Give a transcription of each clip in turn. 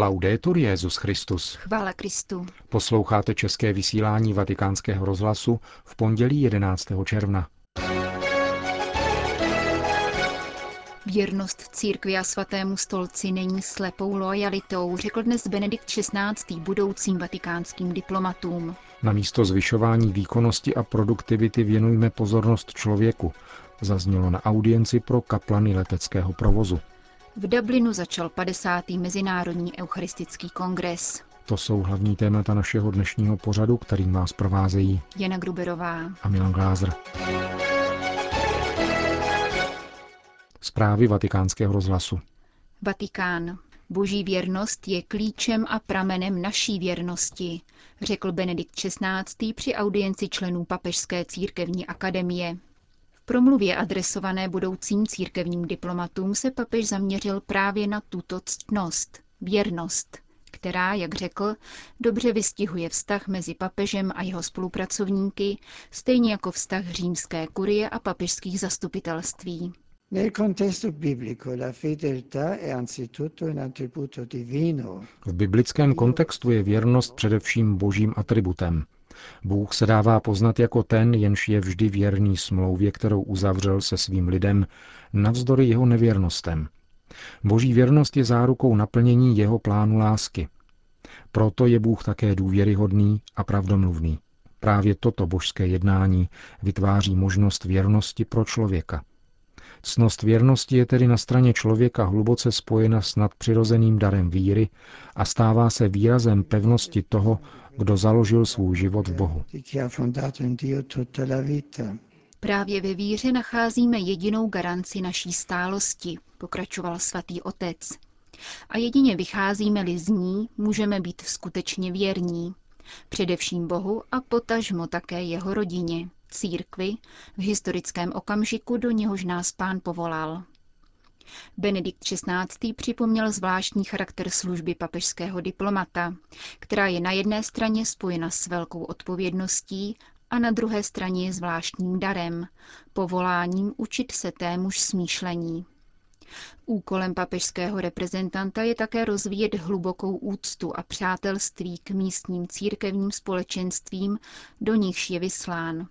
Laudetur Jezus Christus. Chvála Kristu. Posloucháte české vysílání Vatikánského rozhlasu v pondělí 11. června. Věrnost církvi a svatému stolci není slepou lojalitou, řekl dnes Benedikt XVI. budoucím vatikánským diplomatům. Na místo zvyšování výkonnosti a produktivity věnujme pozornost člověku, zaznělo na audienci pro kaplany leteckého provozu. V Dublinu začal 50. Mezinárodní eucharistický kongres. To jsou hlavní témata našeho dnešního pořadu, kterým vás provázejí Jana Gruberová a Milan Glázer. Zprávy vatikánského rozhlasu. Vatikán. Boží věrnost je klíčem a pramenem naší věrnosti, řekl Benedikt XVI. při audienci členů Papežské církevní akademie. Promluvě adresované budoucím církevním diplomatům se papež zaměřil právě na tuto ctnost, věrnost, která, jak řekl, dobře vystihuje vztah mezi papežem a jeho spolupracovníky, stejně jako vztah římské kurie a papežských zastupitelství. Nel contesto biblico la fedeltà è anzitutto un attributo divino. V biblickém kontextu je věrnost především božím atributem. Bůh se dává poznat jako ten, jenž je vždy věrný smlouvě, kterou uzavřel se svým lidem, navzdory jeho nevěrnostem. Boží věrnost je zárukou naplnění jeho plánu lásky. Proto je Bůh také důvěryhodný a pravdomluvný. Právě toto božské jednání vytváří možnost věrnosti pro člověka. Cnost věrnosti je tedy na straně člověka hluboce spojena s nadpřirozeným darem víry a stává se výrazem pevnosti toho, kdo založil svůj život v Bohu. Právě ve víře nacházíme jedinou garanci naší stálosti, pokračoval svatý otec. A jedině vycházíme-li z ní, můžeme být skutečně věrní. Především Bohu a potažmo také jeho rodině, církvi, v historickém okamžiku, do něhož nás pán povolal. Benedikt XVI. připomněl zvláštní charakter služby papežského diplomata, která je na jedné straně spojena s velkou odpovědností a na druhé straně zvláštním darem, povoláním učit se témuž smýšlení. Úkolem papežského reprezentanta je také rozvíjet hlubokou úctu a přátelství k místním církevním společenstvím, do nichž je vyslán.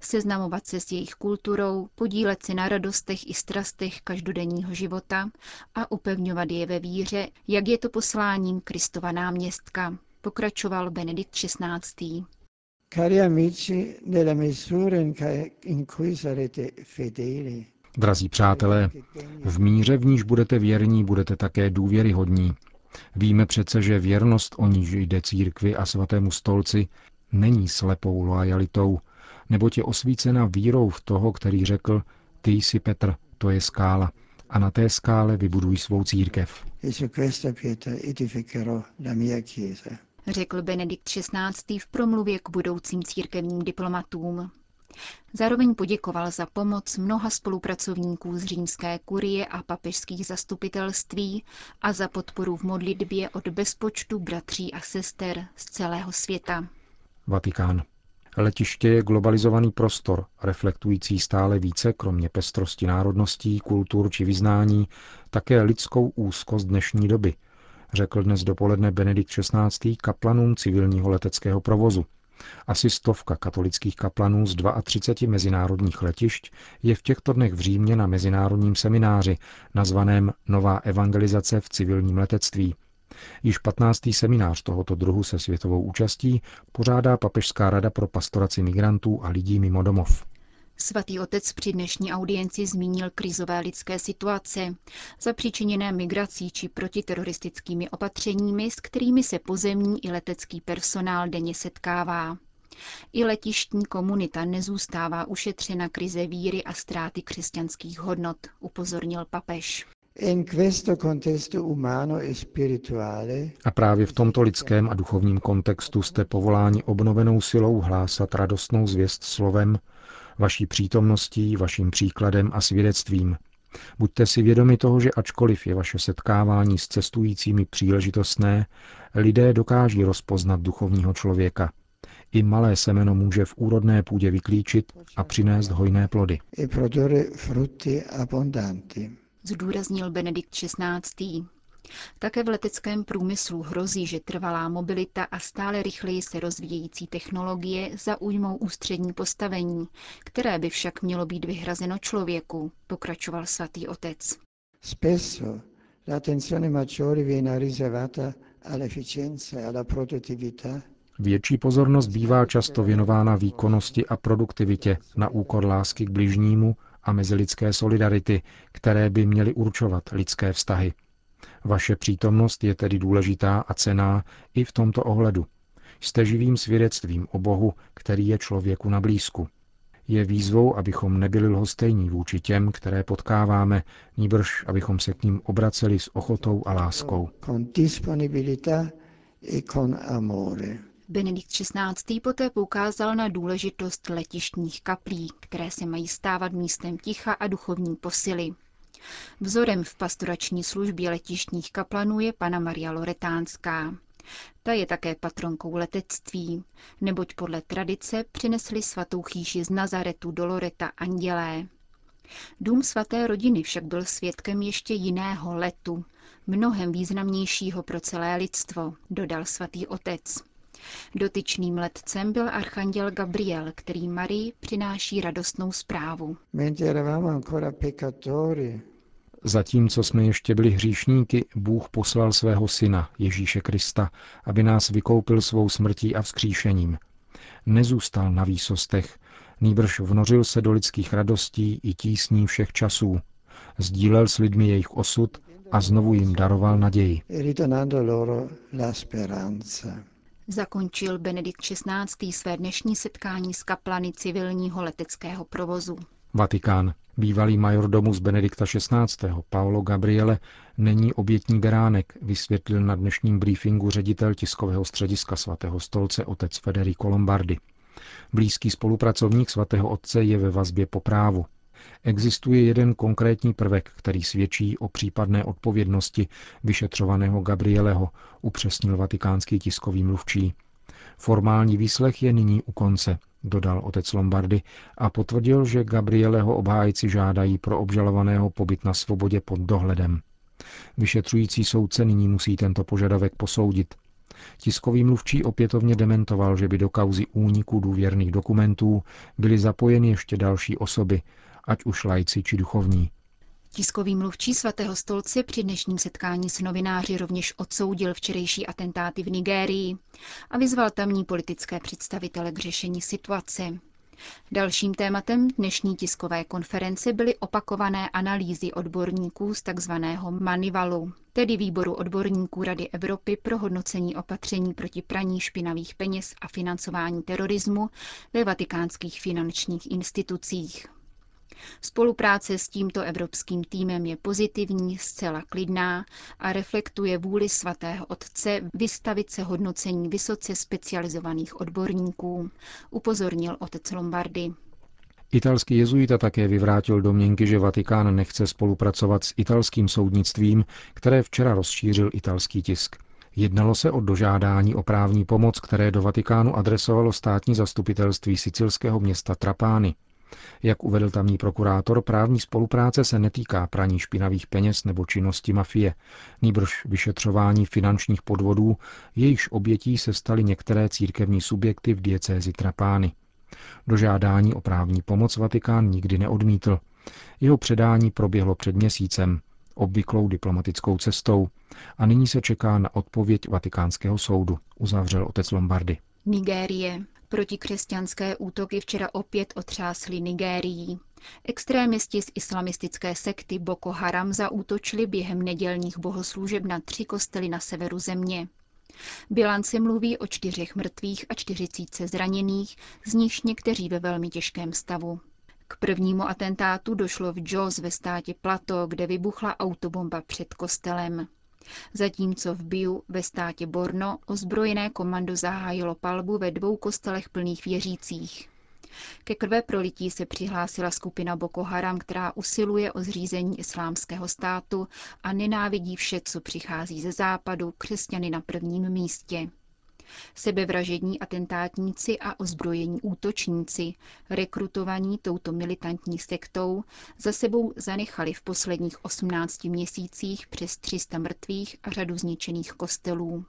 Seznamovat se s jejich kulturou, podílet se na radostech i strastech každodenního života a upevňovat je ve víře, jak je to posláním Kristova náměstka, pokračoval Benedikt XVI. Cari amici, nella misura in cui sarete fedeli, Drazí přátelé, v míře, v níž budete věrní, budete také důvěryhodní. Víme přece, že věrnost, o níž jde církvi a svatému stolci, není slepou loajalitou, neboť je osvícena vírou v toho, který řekl, ty jsi Petr, to je skála, a na té skále vybuduj svou církev. Řekl Benedikt XVI. v promluvě k budoucím církevním diplomatům. Zároveň poděkoval za pomoc mnoha spolupracovníků z římské kurie a papežských zastupitelství a za podporu v modlitbě od bezpočtu bratří a sester z celého světa. Vatikán. Letiště je globalizovaný prostor, reflektující stále více, kromě pestrosti národností, kultur či vyznání, také lidskou úzkost dnešní doby, řekl dnes dopoledne Benedikt XVI. kaplanům civilního leteckého provozu. Asi stovka katolických kaplanů z 32 mezinárodních letišť je v těchto dnech v Římě na mezinárodním semináři, nazvaném Nová evangelizace v civilním letectví. Již 15. seminář tohoto druhu se světovou účastí pořádá Papežská rada pro pastoraci migrantů a lidí mimo domov. Svatý otec při dnešní audienci zmínil krizové lidské situace, zapříčiněné migrací či protiteroristickými opatřeními, s kterými se pozemní i letecký personál denně setkává. I letištní komunita nezůstává ušetřena krize víry a ztráty křesťanských hodnot, upozornil papež. A právě v tomto lidském a duchovním kontextu jste povoláni obnovenou silou hlásat radostnou zvěst slovem, vaší přítomností, vaším příkladem a svědectvím. Buďte si vědomi toho, že ačkoliv je vaše setkávání s cestujícími příležitostné, lidé dokáží rozpoznat duchovního člověka. I malé semeno může v úrodné půdě vyklíčit a přinést hojné plody. Zdůraznil Benedikt XVI. Také v leteckém průmyslu hrozí, že trvalá mobilita a stále rychleji se rozvíjející technologie zaujmou ústřední postavení, které by však mělo být vyhrazeno člověku, pokračoval svatý otec. Spesso l'attenzione maggiore viene riservata all'efficienza e alla produttività Větší pozornost bývá často věnována výkonnosti a produktivitě na úkor lásky k bližnímu a mezilidské solidarity, které by měly určovat lidské vztahy. Vaše přítomnost je tedy důležitá a cená i v tomto ohledu. Jste živým svědectvím o Bohu, který je člověku na blízku. Je výzvou, abychom nebyli lhostejní vůči těm, které potkáváme, níbrž abychom se k ním obraceli s ochotou a láskou. con e con amore. Benedikt XVI. poté poukázal na důležitost letištních kaplí, které se mají stávat místem ticha a duchovní posily. Vzorem v pastorační službě letištních kaplanů je pana Maria Loretánská. Ta je také patronkou letectví, neboť podle tradice přinesli svatou chýši z Nazaretu do Loreta andělé. Dům svaté rodiny však byl svědkem ještě jiného letu, mnohem významnějšího pro celé lidstvo, dodal svatý otec. Dotyčným letcem byl archanděl Gabriel, který Marii přináší radostnou zprávu. Mentre eravamo ancora peccatori, Zatímco jsme ještě byli hříšníky, Bůh poslal svého syna, Ježíše Krista, aby nás vykoupil svou smrtí a vzkříšením. Nezůstal na výsostech, nýbrž vnořil se do lidských radostí i tísní všech časů. Sdílel s lidmi jejich osud a znovu jim daroval naději. Zakončil Benedikt XVI. své dnešní setkání s kaplany civilního leteckého provozu. Vatikán. Bývalý majordomus Benedikta XVI. Paolo Gabriele není obětní beránek, vysvětlil na dnešním briefingu ředitel tiskového střediska svatého stolce otec Federico Lombardi. Blízký spolupracovník svatého otce je ve vazbě po právu. Existuje jeden konkrétní prvek, který svědčí o případné odpovědnosti vyšetřovaného Gabrieleho, upřesnil vatikánský tiskový mluvčí. Formální výslech je nyní u konce, dodal otec Lombardy a potvrdil, že Gabrieleho obhájci žádají pro obžalovaného pobyt na svobodě pod dohledem. Vyšetřující soudce nyní musí tento požadavek posoudit. Tiskový mluvčí opětovně dementoval, že by do kauzy úniku důvěrných dokumentů byly zapojeny ještě další osoby, ať už lajci či duchovní. Tiskový mluvčí svatého stolce při dnešním setkání s novináři rovněž odsoudil včerejší atentáty v Nigérii a vyzval tamní politické představitele k řešení situace. Dalším tématem dnešní tiskové konference byly opakované analýzy odborníků z tzv. Manivalu, tedy výboru odborníků Rady Evropy pro hodnocení opatření proti praní špinavých peněz a financování terorismu ve vatikánských finančních institucích. Spolupráce s tímto evropským týmem je pozitivní, zcela klidná a reflektuje vůli svatého otce vystavit se hodnocení vysoce specializovaných odborníků, upozornil otec Lombardy. Italský jezuita také vyvrátil domněnky, že Vatikán nechce spolupracovat s italským soudnictvím, které včera rozšířil italský tisk. Jednalo se o dožádání o právní pomoc, které do Vatikánu adresovalo státní zastupitelství sicilského města Trapány. Jak uvedl tamní prokurátor, právní spolupráce se netýká praní špinavých peněz nebo činnosti mafie, nýbrž vyšetřování finančních podvodů, jejichž obětí se staly některé církevní subjekty v diecézi Trapány. Dožádání o právní pomoc Vatikán nikdy neodmítl. Jeho předání proběhlo před měsícem, obvyklou diplomatickou cestou, a nyní se čeká na odpověď vatikánského soudu, uzavřel otec Lombardy. Nigérie. Protikřesťanské útoky včera opět otřásly Nigérií. Extrémisti z islamistické sekty Boko Haram zaútočili během nedělních bohoslužeb na tři kostely na severu země. Bilance mluví o čtyřech mrtvých a čtyřicítce zraněných, z nichž někteří ve velmi těžkém stavu. K prvnímu atentátu došlo v Jos ve státě Plato, kde vybuchla autobomba před kostelem. Zatímco v Biu ve státě Borno ozbrojené komando zahájilo palbu ve dvou kostelech plných věřících. Ke krve prolití se přihlásila skupina Boko Haram, která usiluje o zřízení islámského státu a nenávidí vše, co přichází ze západu, křesťany na prvním místě. Sebevražední atentátníci a ozbrojení útočníci, rekrutovaní touto militantní sektou, za sebou zanechali v posledních 18 měsících přes 300 mrtvých a řadu zničených kostelů.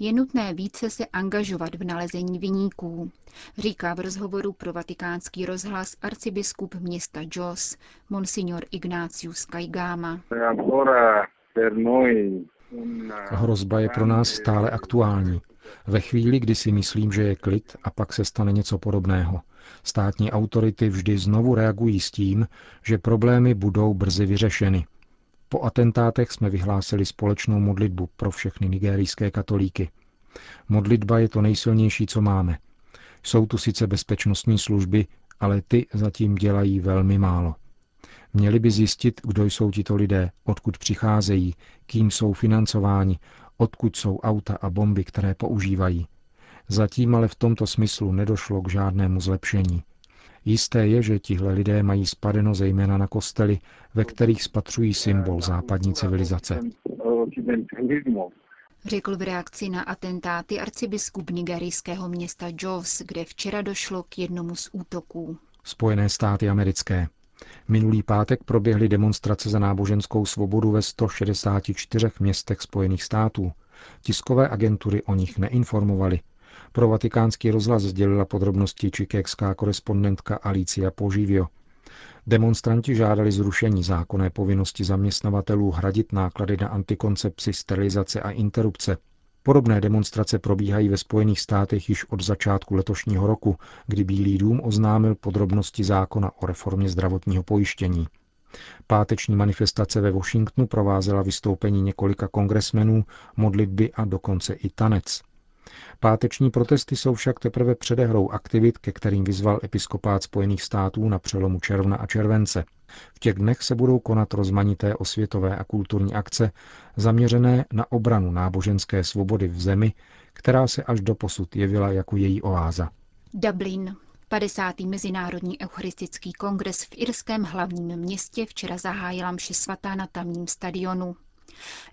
Je nutné více se angažovat v nalezení viníků, říká v rozhovoru pro vatikánský rozhlas arcibiskup města Jos, monsignor Ignácius Kaigama. Hrozba je pro nás stále aktuální. Ve chvíli, kdy si myslím, že je klid a pak se stane něco podobného. Státní autority vždy znovu reagují s tím, že problémy budou brzy vyřešeny. Po atentátech jsme vyhlásili společnou modlitbu pro všechny nigerijské katolíky. Modlitba je to nejsilnější, co máme. Jsou tu sice bezpečnostní služby, ale ty zatím dělají velmi málo. Měli by zjistit, kdo jsou tito lidé, odkud přicházejí, kým jsou financováni, odkud jsou auta a bomby, které používají. Zatím ale v tomto smyslu nedošlo k žádnému zlepšení. Jisté je, že tihle lidé mají spadeno zejména na kostely, ve kterých spatřují symbol západní civilizace. Řekl v reakci na atentáty arcibiskup nigerijského města Jos, kde včera došlo k jednomu z útoků. Spojené státy americké. Minulý pátek proběhly demonstrace za náboženskou svobodu ve 164 městech Spojených států. Tiskové agentury o nich neinformovaly. Pro vatikánský rozhlas sdělila podrobnosti čikékská korespondentka Alicia Poživio. Demonstranti žádali zrušení zákonné povinnosti zaměstnavatelů hradit náklady na antikoncepci, sterilizace a interrupce. Podobné demonstrace probíhají ve Spojených státech již od začátku letošního roku, kdy Bílý dům oznámil podrobnosti zákona o reformě zdravotního pojištění. Páteční manifestace ve Washingtonu provázela vystoupení několika kongresmenů, modlitby a dokonce i tanec. Páteční protesty jsou však teprve předehrou aktivit, ke kterým vyzval episkopát Spojených států na přelomu června a července. V těch dnech se budou konat rozmanité osvětové a kulturní akce zaměřené na obranu náboženské svobody v zemi, která se až do posud jevila jako její oáza. Dublin. 50. Mezinárodní eucharistický kongres v irském hlavním městě včera zahájila mši svatá na tamním stadionu.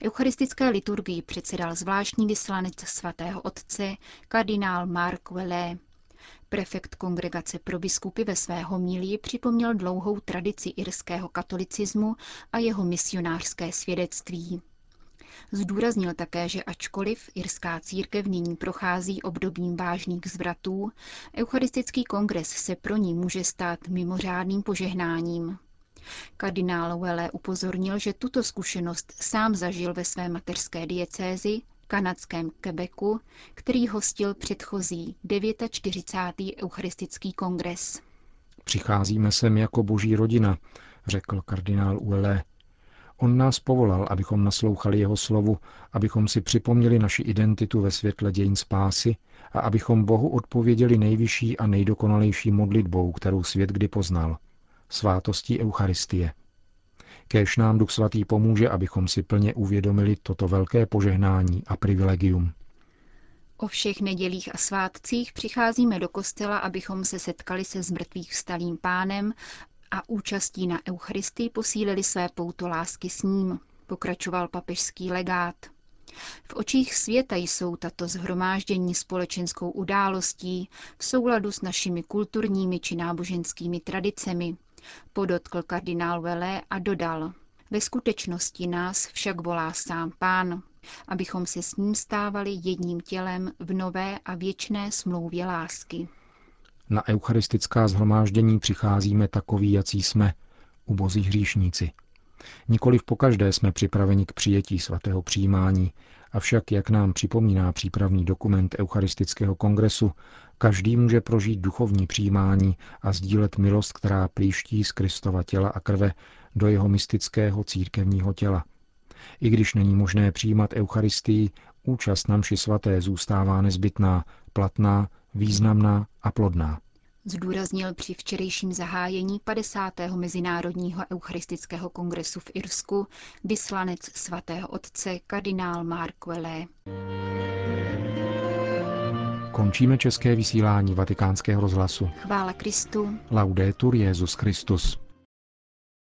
Eucharistické liturgii předsedal zvláštní vyslanec svatého otce kardinál Mark Welle. Prefekt kongregace pro biskupy ve své homílii připomněl dlouhou tradici irského katolicismu a jeho misionářské svědectví. Zdůraznil také, že ačkoliv irská církev nyní prochází obdobím vážných zvratů, Eucharistický kongres se pro ní může stát mimořádným požehnáním. Kardinál Welle upozornil, že tuto zkušenost sám zažil ve své mateřské diecézi, kanadském Quebecu, který hostil předchozí 49. eucharistický kongres. Přicházíme sem jako boží rodina, řekl kardinál Uele. On nás povolal, abychom naslouchali jeho slovu, abychom si připomněli naši identitu ve světle dějin spásy a abychom Bohu odpověděli nejvyšší a nejdokonalejší modlitbou, kterou svět kdy poznal svátostí Eucharistie. Kéž nám Duch Svatý pomůže, abychom si plně uvědomili toto velké požehnání a privilegium. O všech nedělích a svátcích přicházíme do kostela, abychom se setkali se zmrtvých vstalým pánem a účastí na Eucharistii posílili své pouto lásky s ním, pokračoval papežský legát. V očích světa jsou tato zhromáždění společenskou událostí v souladu s našimi kulturními či náboženskými tradicemi, podotkl kardinál Vele a dodal. Ve skutečnosti nás však volá sám pán, abychom se s ním stávali jedním tělem v nové a věčné smlouvě lásky. Na eucharistická zhromáždění přicházíme takový, jací jsme, ubozí hříšníci. Nikoliv pokaždé jsme připraveni k přijetí svatého přijímání, avšak, jak nám připomíná přípravný dokument Eucharistického kongresu, každý může prožít duchovní přijímání a sdílet milost, která plíští z Kristova těla a krve do jeho mystického církevního těla. I když není možné přijímat Eucharistii, účast na mši svaté zůstává nezbytná, platná, významná a plodná zdůraznil při včerejším zahájení 50. Mezinárodního eucharistického kongresu v Irsku vyslanec svatého otce kardinál Mark Welle. Končíme české vysílání vatikánského rozhlasu. Chvála Kristu. Laudetur Jezus Christus.